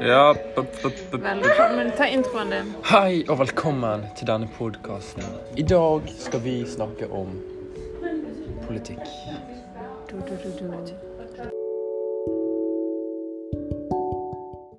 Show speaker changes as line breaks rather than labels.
Ja, b -b -b
Velkommen. Ta introen din.
Hei og velkommen til denne podkasten. I dag skal vi snakke om politikk.
Du, du, du, du.